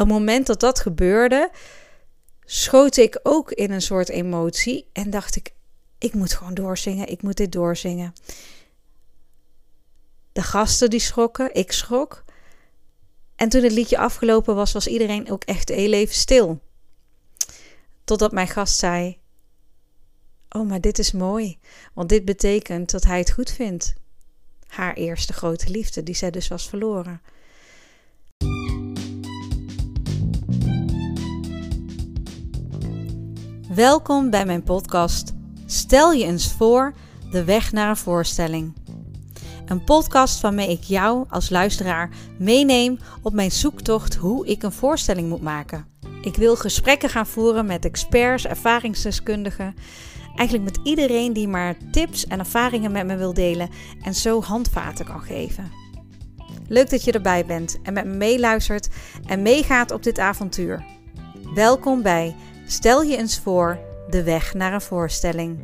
het moment dat dat gebeurde, schoot ik ook in een soort emotie en dacht ik: ik moet gewoon doorzingen, ik moet dit doorzingen. De gasten die schrokken, ik schrok. En toen het liedje afgelopen was, was iedereen ook echt heel even stil. Totdat mijn gast zei: Oh, maar dit is mooi, want dit betekent dat hij het goed vindt. Haar eerste grote liefde, die zij dus was verloren. Welkom bij mijn podcast Stel je eens voor de weg naar een voorstelling. Een podcast waarmee ik jou als luisteraar meeneem op mijn zoektocht hoe ik een voorstelling moet maken. Ik wil gesprekken gaan voeren met experts, ervaringsdeskundigen, eigenlijk met iedereen die maar tips en ervaringen met me wil delen en zo handvaten kan geven. Leuk dat je erbij bent en met me meeluistert en meegaat op dit avontuur. Welkom bij Stel je eens voor de weg naar een voorstelling.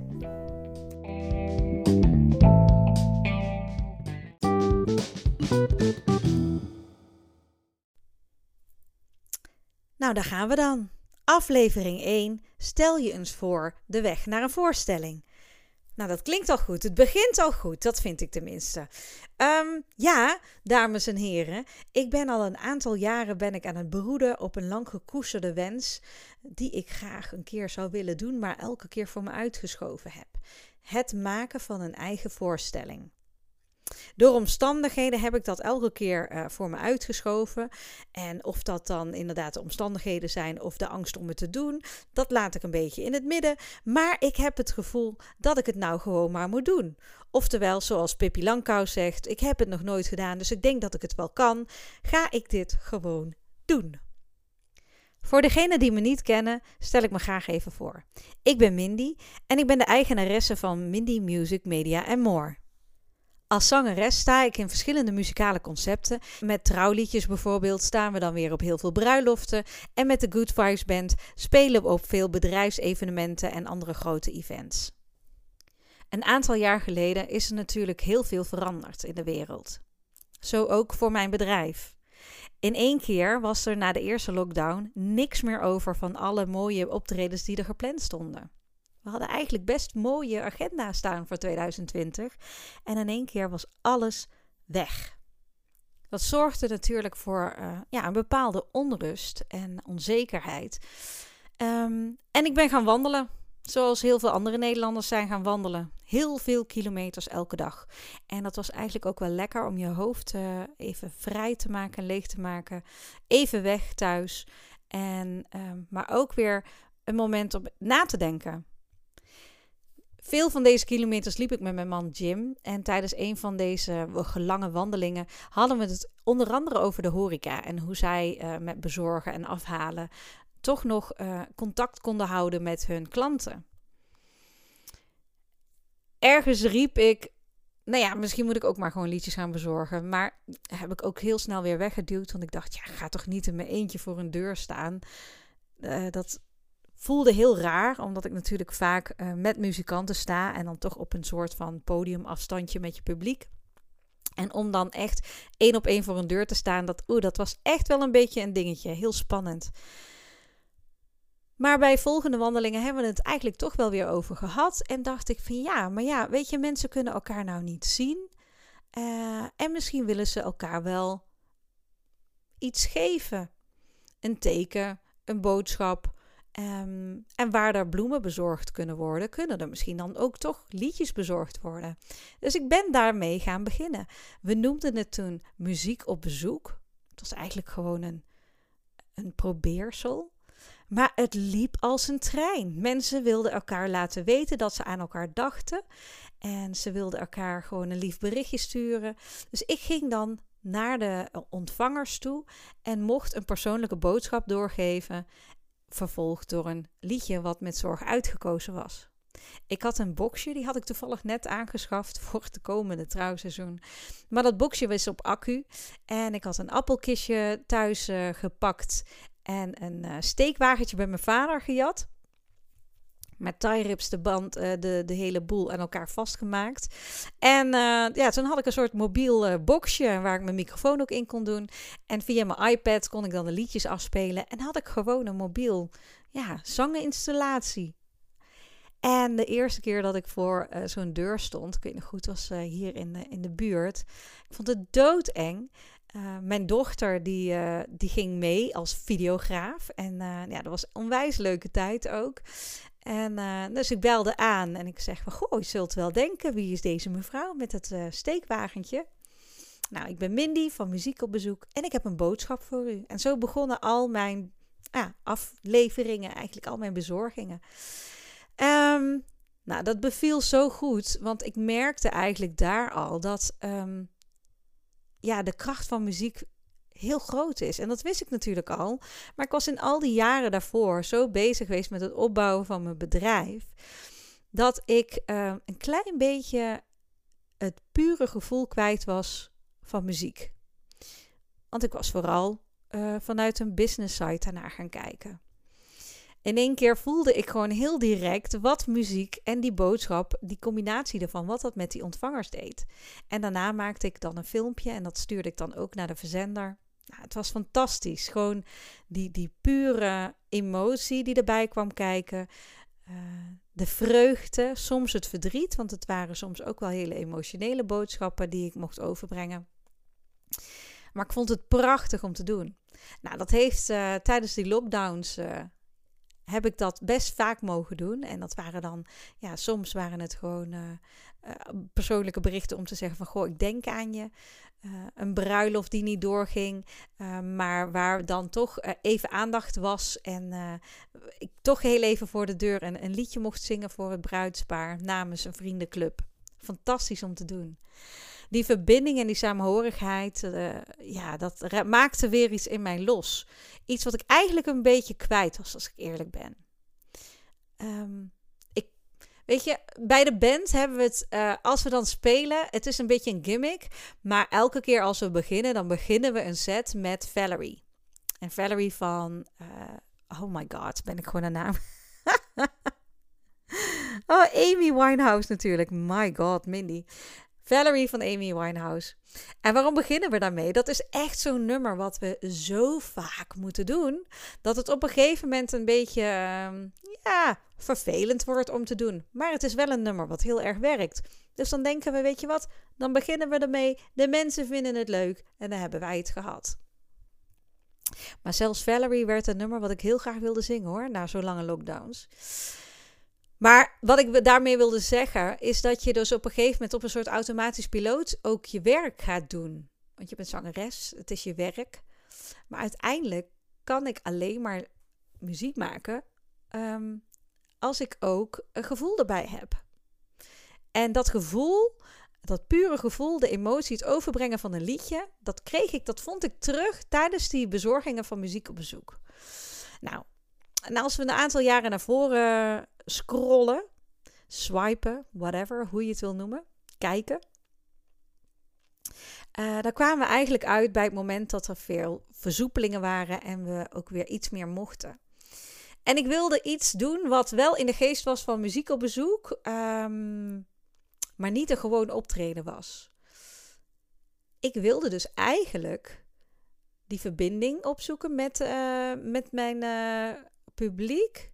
Nou, daar gaan we dan. Aflevering 1. Stel je eens voor de weg naar een voorstelling. Nou, dat klinkt al goed. Het begint al goed, dat vind ik tenminste. Um, ja, dames en heren, ik ben al een aantal jaren ben ik aan het broeden op een lang gekoesterde wens die ik graag een keer zou willen doen, maar elke keer voor me uitgeschoven heb. Het maken van een eigen voorstelling. Door omstandigheden heb ik dat elke keer uh, voor me uitgeschoven. En of dat dan inderdaad de omstandigheden zijn of de angst om het te doen, dat laat ik een beetje in het midden. Maar ik heb het gevoel dat ik het nou gewoon maar moet doen. Oftewel, zoals Pippi Langkous zegt, ik heb het nog nooit gedaan, dus ik denk dat ik het wel kan. Ga ik dit gewoon doen. Voor degenen die me niet kennen, stel ik me graag even voor. Ik ben Mindy en ik ben de eigenaresse van Mindy Music Media More. Als zangeres sta ik in verschillende muzikale concepten. Met trouwliedjes bijvoorbeeld staan we dan weer op heel veel bruiloften. En met de Good Vibes Band spelen we op veel bedrijfsevenementen en andere grote events. Een aantal jaar geleden is er natuurlijk heel veel veranderd in de wereld. Zo ook voor mijn bedrijf. In één keer was er na de eerste lockdown niks meer over van alle mooie optredens die er gepland stonden. We hadden eigenlijk best mooie agenda staan voor 2020. En in één keer was alles weg. Dat zorgde natuurlijk voor uh, ja, een bepaalde onrust en onzekerheid. Um, en ik ben gaan wandelen. Zoals heel veel andere Nederlanders zijn gaan wandelen. Heel veel kilometers elke dag. En dat was eigenlijk ook wel lekker om je hoofd uh, even vrij te maken, leeg te maken. Even weg thuis. En, uh, maar ook weer een moment om na te denken. Veel van deze kilometers liep ik met mijn man Jim. En tijdens een van deze lange wandelingen hadden we het onder andere over de horeca. En hoe zij uh, met bezorgen en afhalen toch nog uh, contact konden houden met hun klanten. Ergens riep ik. Nou ja, misschien moet ik ook maar gewoon liedjes gaan bezorgen. Maar heb ik ook heel snel weer weggeduwd. Want ik dacht, ja, ga toch niet in mijn eentje voor een deur staan. Uh, dat voelde heel raar, omdat ik natuurlijk vaak uh, met muzikanten sta en dan toch op een soort van podiumafstandje met je publiek. En om dan echt één op één voor een deur te staan, dat, oeh, dat was echt wel een beetje een dingetje. Heel spannend. Maar bij volgende wandelingen hebben we het eigenlijk toch wel weer over gehad. En dacht ik van ja, maar ja, weet je, mensen kunnen elkaar nou niet zien. Uh, en misschien willen ze elkaar wel iets geven. Een teken, een boodschap, Um, en waar er bloemen bezorgd kunnen worden, kunnen er misschien dan ook toch liedjes bezorgd worden. Dus ik ben daarmee gaan beginnen. We noemden het toen muziek op bezoek. Het was eigenlijk gewoon een, een probeersel. Maar het liep als een trein. Mensen wilden elkaar laten weten dat ze aan elkaar dachten. En ze wilden elkaar gewoon een lief berichtje sturen. Dus ik ging dan naar de ontvangers toe en mocht een persoonlijke boodschap doorgeven vervolgd door een liedje wat met zorg uitgekozen was. Ik had een boxje, die had ik toevallig net aangeschaft voor het komende trouwseizoen. Maar dat boxje was op accu. En ik had een appelkistje thuis uh, gepakt en een uh, steekwagentje bij mijn vader gejat. Met tie rips de band, uh, de, de hele boel aan elkaar vastgemaakt. En uh, ja, toen had ik een soort mobiel uh, boxje waar ik mijn microfoon ook in kon doen. En via mijn iPad kon ik dan de liedjes afspelen. En had ik gewoon een mobiel ja, zangeninstallatie. En de eerste keer dat ik voor zo'n deur stond, ik weet nog goed, was hier in de, in de buurt. Ik vond het doodeng. Uh, mijn dochter die, uh, die ging mee als videograaf. En uh, ja, dat was een onwijs leuke tijd ook. En dus ik belde aan en ik zeg van, goh, je zult wel denken, wie is deze mevrouw met het steekwagentje? Nou, ik ben Mindy van Muziek op Bezoek en ik heb een boodschap voor u. En zo begonnen al mijn afleveringen, eigenlijk al mijn bezorgingen. Um, nou, dat beviel zo goed, want ik merkte eigenlijk daar al dat... Um, ja, de kracht van muziek heel groot is. En dat wist ik natuurlijk al. Maar ik was in al die jaren daarvoor zo bezig geweest met het opbouwen van mijn bedrijf. Dat ik uh, een klein beetje het pure gevoel kwijt was van muziek. Want ik was vooral uh, vanuit een business site daarnaar gaan kijken in één keer voelde ik gewoon heel direct wat muziek en die boodschap, die combinatie ervan, wat dat met die ontvangers deed. En daarna maakte ik dan een filmpje en dat stuurde ik dan ook naar de verzender. Nou, het was fantastisch. Gewoon die, die pure emotie die erbij kwam kijken. Uh, de vreugde, soms het verdriet, want het waren soms ook wel hele emotionele boodschappen die ik mocht overbrengen. Maar ik vond het prachtig om te doen. Nou, dat heeft uh, tijdens die lockdowns uh, heb ik dat best vaak mogen doen. En dat waren dan, ja, soms waren het gewoon persoonlijke berichten om te zeggen van, goh, ik denk aan je. Uh, een bruiloft die niet doorging, maar waar dan toch even aandacht was en ik toch heel even voor de deur een, een liedje mocht zingen voor het bruidspaar namens een vriendenclub. Fantastisch om te doen die verbinding en die samenhorigheid, ja, dat maakte weer iets in mij los. Iets wat ik eigenlijk een beetje kwijt was, als ik eerlijk ben. Ik, weet je, bij de band hebben we het, uh, als we dan spelen, het is een beetje een gimmick, maar elke keer als we beginnen, dan beginnen we een set met Valerie. En Valerie van, uh, oh my god, ben ik gewoon een naam. oh, Amy Winehouse natuurlijk. My god, Mindy. Valerie van Amy Winehouse. En waarom beginnen we daarmee? Dat is echt zo'n nummer wat we zo vaak moeten doen, dat het op een gegeven moment een beetje, uh, ja, vervelend wordt om te doen. Maar het is wel een nummer wat heel erg werkt. Dus dan denken we, weet je wat, dan beginnen we ermee. De mensen vinden het leuk en dan hebben wij het gehad. Maar zelfs Valerie werd een nummer wat ik heel graag wilde zingen hoor, na zo'n lange lockdowns. Maar wat ik daarmee wilde zeggen, is dat je dus op een gegeven moment op een soort automatisch piloot ook je werk gaat doen. Want je bent zangeres, het is je werk. Maar uiteindelijk kan ik alleen maar muziek maken um, als ik ook een gevoel erbij heb. En dat gevoel, dat pure gevoel, de emotie, het overbrengen van een liedje, dat kreeg ik, dat vond ik terug tijdens die bezorgingen van muziek op bezoek. Nou, en als we een aantal jaren naar voren scrollen, swipen, whatever, hoe je het wil noemen, kijken. Uh, daar kwamen we eigenlijk uit bij het moment dat er veel versoepelingen waren en we ook weer iets meer mochten. En ik wilde iets doen wat wel in de geest was van muziek op bezoek, um, maar niet een gewoon optreden was. Ik wilde dus eigenlijk die verbinding opzoeken met, uh, met mijn uh, publiek.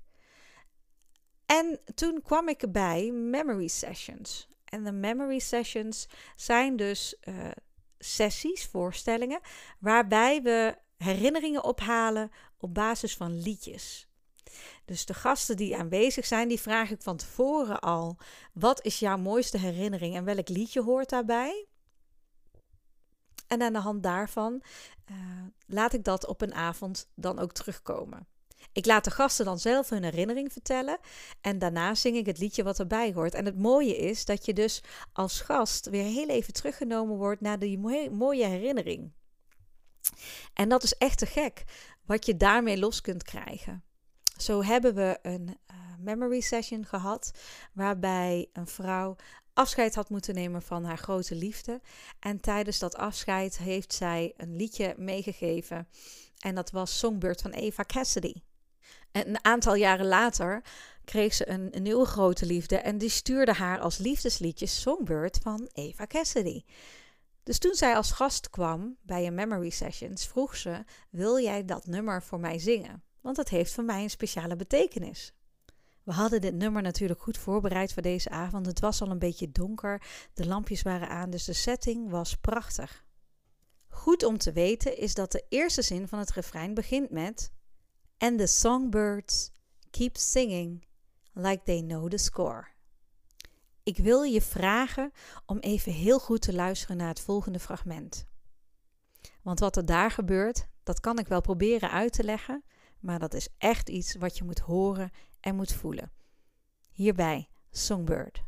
En toen kwam ik bij memory sessions. En de memory sessions zijn dus uh, sessies, voorstellingen, waarbij we herinneringen ophalen op basis van liedjes. Dus de gasten die aanwezig zijn, die vraag ik van tevoren al: wat is jouw mooiste herinnering en welk liedje hoort daarbij? En aan de hand daarvan uh, laat ik dat op een avond dan ook terugkomen. Ik laat de gasten dan zelf hun herinnering vertellen en daarna zing ik het liedje wat erbij hoort. En het mooie is dat je dus als gast weer heel even teruggenomen wordt naar die mooie herinnering. En dat is echt te gek wat je daarmee los kunt krijgen. Zo hebben we een uh, memory session gehad waarbij een vrouw afscheid had moeten nemen van haar grote liefde. En tijdens dat afscheid heeft zij een liedje meegegeven. En dat was Songbird van Eva Cassidy. En een aantal jaren later kreeg ze een, een nieuwe grote liefde en die stuurde haar als liefdesliedje Songbird van Eva Cassidy. Dus toen zij als gast kwam bij een memory sessions, vroeg ze: Wil jij dat nummer voor mij zingen? Want het heeft voor mij een speciale betekenis. We hadden dit nummer natuurlijk goed voorbereid voor deze avond. Het was al een beetje donker, de lampjes waren aan, dus de setting was prachtig. Goed om te weten is dat de eerste zin van het refrein begint met: And the songbirds keep singing like they know the score. Ik wil je vragen om even heel goed te luisteren naar het volgende fragment. Want wat er daar gebeurt, dat kan ik wel proberen uit te leggen, maar dat is echt iets wat je moet horen en moet voelen. Hierbij Songbird.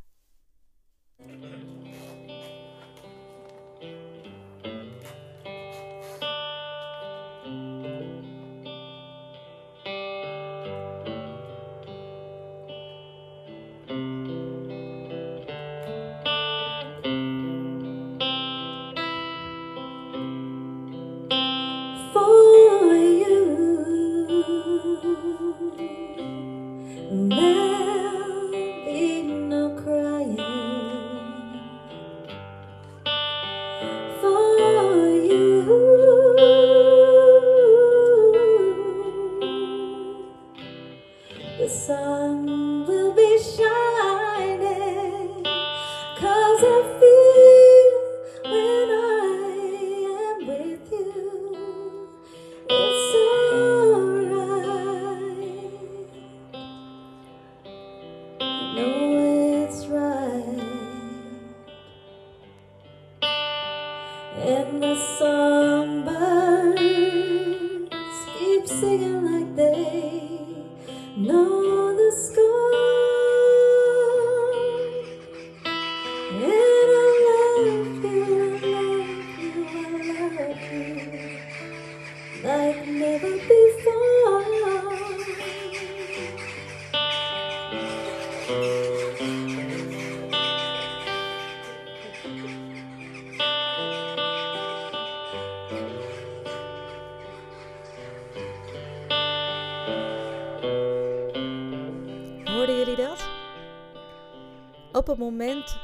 Het moment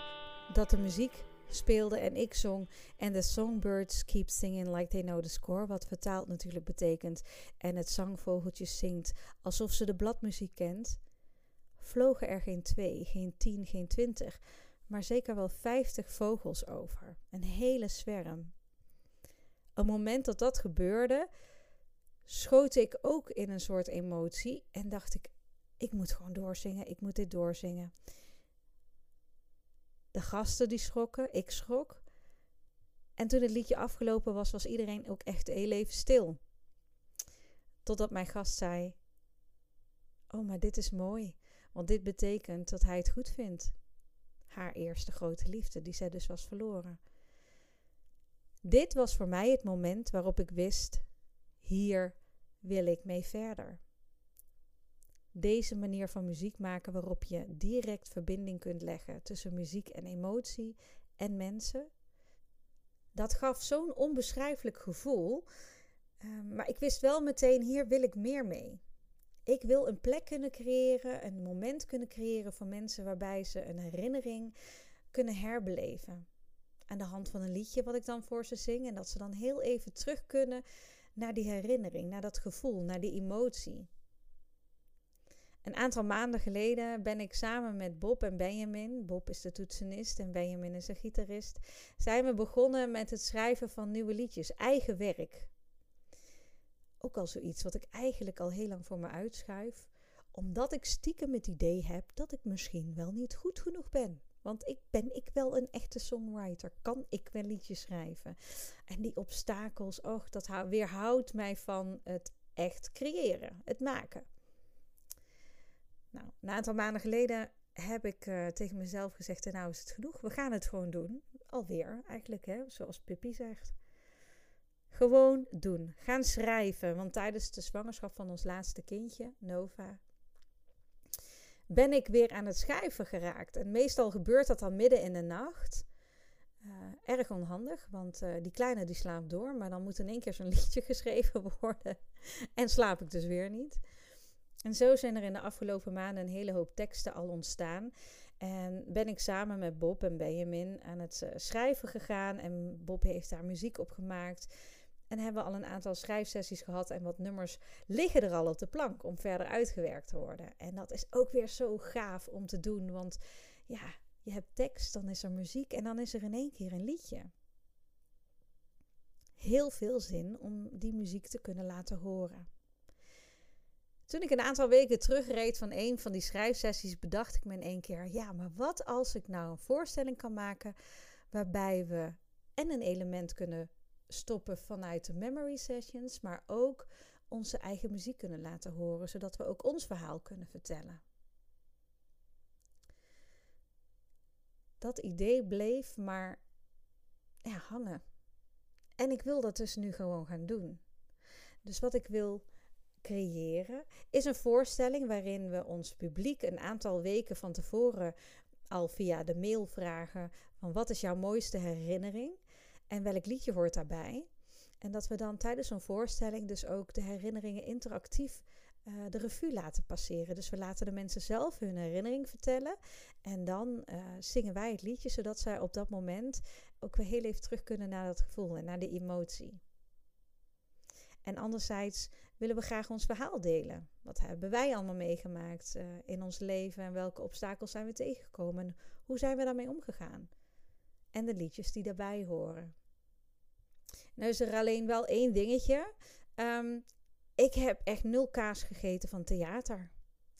dat de muziek speelde en ik zong en de songbirds keep singing like they know the score, wat vertaald natuurlijk betekent en het zangvogeltje zingt alsof ze de bladmuziek kent, vlogen er geen twee, geen tien, geen twintig, maar zeker wel vijftig vogels over. Een hele zwerm. Op het moment dat dat gebeurde, schoot ik ook in een soort emotie en dacht ik: ik moet gewoon doorzingen, ik moet dit doorzingen. De gasten die schrokken, ik schrok. En toen het liedje afgelopen was, was iedereen ook echt heel even stil. Totdat mijn gast zei: Oh, maar dit is mooi, want dit betekent dat hij het goed vindt. Haar eerste grote liefde, die zij dus was verloren. Dit was voor mij het moment waarop ik wist: hier wil ik mee verder deze manier van muziek maken waarop je direct verbinding kunt leggen tussen muziek en emotie en mensen. Dat gaf zo'n onbeschrijfelijk gevoel. Ehm, maar ik wist wel meteen, hier wil ik meer mee. Ik wil een plek kunnen creëren, een moment kunnen creëren voor mensen waarbij ze een herinnering kunnen herbeleven. Aan de hand van een liedje wat ik dan voor ze zing. En dat ze dan heel even terug kunnen naar die herinnering, naar dat gevoel, naar die emotie. Een aantal maanden geleden ben ik samen met Bob en Benjamin, Bob is de toetsenist en Benjamin is de gitarist, zijn we begonnen met het schrijven van nieuwe liedjes, eigen werk. Ook al zoiets wat ik eigenlijk al heel lang voor me uitschuif, omdat ik stiekem het idee heb dat ik misschien wel niet goed genoeg ben. Want ik ben ik wel een echte songwriter? Kan ik wel liedjes schrijven? En die obstakels, och, dat weerhoudt mij van het echt creëren, het maken. Nou, een aantal maanden geleden heb ik uh, tegen mezelf gezegd: en Nou is het genoeg, we gaan het gewoon doen. Alweer, eigenlijk, hè, zoals Pippi zegt. Gewoon doen. Gaan schrijven. Want tijdens de zwangerschap van ons laatste kindje, Nova, ben ik weer aan het schrijven geraakt. En meestal gebeurt dat dan midden in de nacht. Uh, erg onhandig, want die kleine die slaapt door. Maar dan moet in één keer zo'n liedje geschreven worden. En slaap ik dus weer niet. En zo zijn er in de afgelopen maanden een hele hoop teksten al ontstaan. En ben ik samen met Bob en Benjamin aan het eh, schrijven gegaan. En Bob heeft daar muziek op gemaakt. En hebben we al een aantal schrijfsessies gehad. En wat nummers liggen er al op de plank om verder uitgewerkt te worden. En dat is ook weer zo gaaf om te doen. Want ja, je hebt tekst, dan is er muziek en dan is er in één keer een liedje. Heel veel zin om die muziek te kunnen laten horen. Toen ik een aantal weken terugreed van een van die schrijfsessies, bedacht ik me in één keer: ja, maar wat als ik nou een voorstelling kan maken waarbij we en een element kunnen stoppen vanuit de memory sessions, maar ook onze eigen muziek kunnen laten horen, zodat we ook ons verhaal kunnen vertellen. Dat idee bleef maar ja, hangen. En ik wil dat dus nu gewoon gaan doen. Dus wat ik wil creëren is een voorstelling waarin we ons publiek een aantal weken van tevoren al via de mail vragen van wat is jouw mooiste herinnering en welk liedje hoort daarbij. En dat we dan tijdens zo'n voorstelling dus ook de herinneringen interactief uh, de revue laten passeren. Dus we laten de mensen zelf hun herinnering vertellen. En dan uh, zingen wij het liedje, zodat zij op dat moment ook weer heel even terug kunnen naar dat gevoel en naar de emotie. En anderzijds willen we graag ons verhaal delen. Wat hebben wij allemaal meegemaakt uh, in ons leven en welke obstakels zijn we tegengekomen en hoe zijn we daarmee omgegaan? En de liedjes die daarbij horen. Nou is er alleen wel één dingetje. Um, ik heb echt nul kaas gegeten van theater.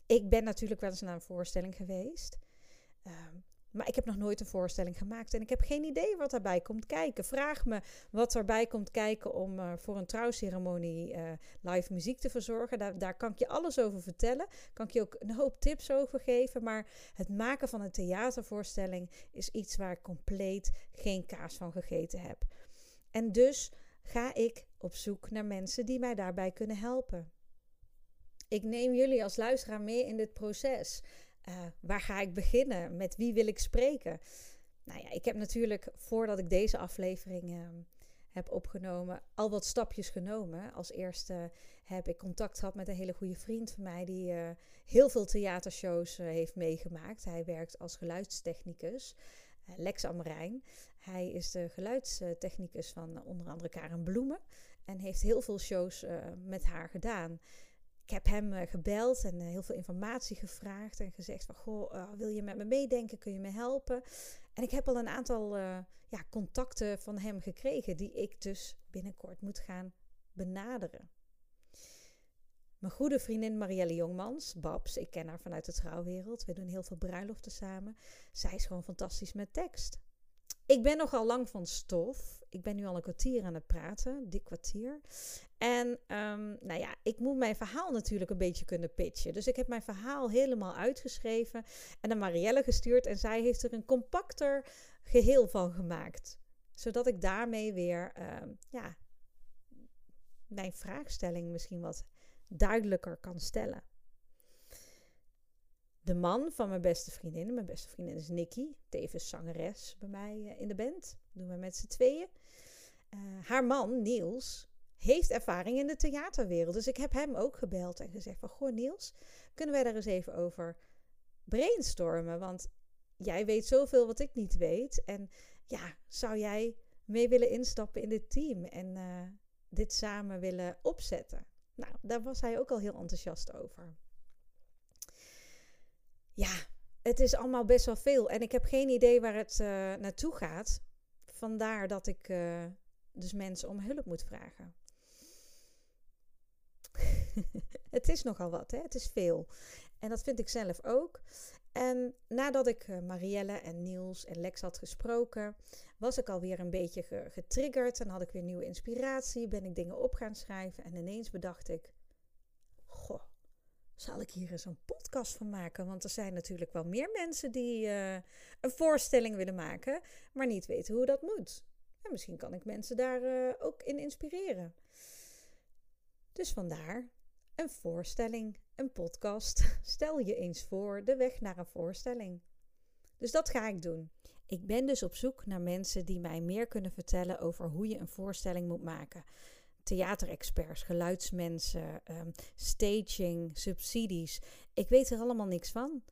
Ik ben natuurlijk wel eens naar een voorstelling geweest. Um, maar ik heb nog nooit een voorstelling gemaakt en ik heb geen idee wat daarbij komt kijken. Vraag me wat erbij komt kijken om uh, voor een trouwceremonie uh, live muziek te verzorgen. Daar, daar, kan ik je alles over vertellen. Kan ik je ook een hoop tips over geven. Maar het maken van een theatervoorstelling is iets waar ik compleet geen kaas van gegeten heb. En dus ga ik op zoek naar mensen die mij daarbij kunnen helpen. Ik neem jullie als luisteraar mee in dit proces. Uh, waar ga ik beginnen? Met wie wil ik spreken? Nou ja, ik heb natuurlijk voordat ik deze aflevering uh, heb opgenomen, al wat stapjes genomen. Als eerste heb ik contact gehad met een hele goede vriend van mij die uh, heel veel theatershows heeft meegemaakt. Hij werkt als geluidstechnicus. Lex Amrijn. Hij is de geluidstechnicus van onder andere Karen Bloemen. En heeft heel veel shows met haar gedaan ik heb hem uh, gebeld en uh, heel veel informatie gevraagd en gezegd van, goh, uh, wil je met me meedenken? Kun je me helpen? En ik heb al een aantal ja, contacten van hem gekregen die ik dus binnenkort moet gaan benaderen. Mijn goede vriendin Marielle Jongmans, Babs, ik ken haar vanuit de trouwwereld. We doen heel veel bruiloften samen. Zij is gewoon fantastisch met tekst. Ik ben nogal lang van stof. Ik ben nu al een kwartier aan het praten, dik kwartier. En um, nou ja, ik moet mijn verhaal natuurlijk een beetje kunnen pitchen. Dus ik heb mijn verhaal helemaal uitgeschreven en naar Marielle gestuurd. En zij heeft er een compacter geheel van gemaakt. Zodat ik daarmee weer um, ja, mijn vraagstelling misschien wat duidelijker kan stellen de man van mijn beste vriendin. Mijn beste vriendin is Nikki, tevens zangeres bij mij eh, in de band. Doen we met z'n tweeën. Uh, haar man, Niels, heeft ervaring in de theaterwereld. Dus ik heb hem ook gebeld en gezegd van... Goh Niels, kunnen wij daar eens even over brainstormen? Want jij weet zoveel wat ik niet weet. En ja, zou jij mee willen instappen in dit team en uh, dit samen willen opzetten? Nou, daar was hij ook al heel enthousiast over ja, het is allemaal best wel veel. En ik heb geen idee waar het uh, naartoe gaat. Vandaar dat ik uh, dus mensen om hulp moet vragen. het is nogal wat, hè? het is veel. En dat vind ik zelf ook. En nadat ik uh, Marielle en Niels en Lex had gesproken, was ik alweer een beetje getriggerd. En had ik weer nieuwe inspiratie. Ben ik dingen op gaan schrijven. En ineens bedacht ik: zal ik hier eens een podcast van maken? Want er zijn natuurlijk wel meer mensen die uh, een voorstelling willen maken, maar niet weten hoe dat moet. En misschien kan ik mensen daar uh, ook in inspireren. Dus vandaar een voorstelling, een podcast. Stel je eens voor de weg naar een voorstelling. Dus dat ga ik doen. Ik ben dus op zoek naar mensen die mij meer kunnen vertellen over hoe je een voorstelling moet maken theaterexperts, geluidsmensen, um, staging, subsidies. Ik weet er allemaal niks van.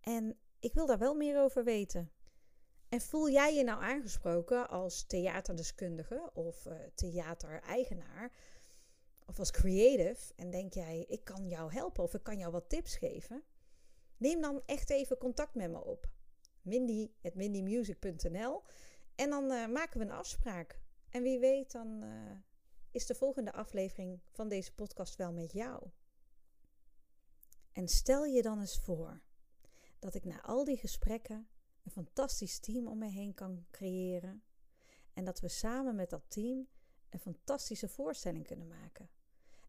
En ik wil daar wel meer over weten. En voel jij je nou aangesproken als theaterdeskundige of uh, theatereigenaar of als creative en denk jij, ik kan jou helpen of ik kan jou wat tips geven? Neem dan echt even contact met me op. mindy.mindymusic.nl en dan uh, maken we een afspraak. En wie weet, dan uh, is de volgende aflevering van deze podcast wel met jou. En stel je dan eens voor dat ik na al die gesprekken een fantastisch team om me heen kan creëren. En dat we samen met dat team een fantastische voorstelling kunnen maken.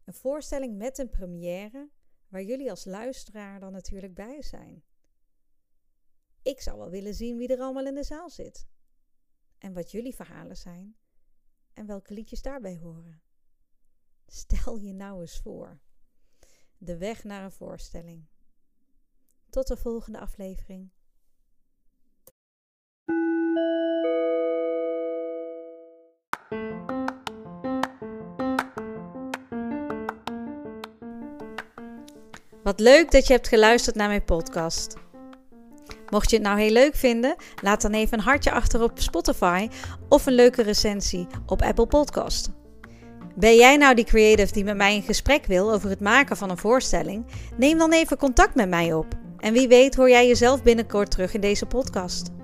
Een voorstelling met een première waar jullie als luisteraar dan natuurlijk bij zijn. Ik zou wel willen zien wie er allemaal in de zaal zit. En wat jullie verhalen zijn en welke liedjes daarbij horen. Stel je nou eens voor. De weg naar een voorstelling. Tot de volgende aflevering. Wat leuk dat je hebt geluisterd naar mijn podcast. Mocht je het nou heel leuk vinden, laat dan even een hartje achter op Spotify of een leuke recensie op Apple Podcast. Ben jij nou die creative die met mij in gesprek wil over het maken van een voorstelling? Neem dan even contact met mij op. En wie weet hoor jij jezelf binnenkort terug in deze podcast.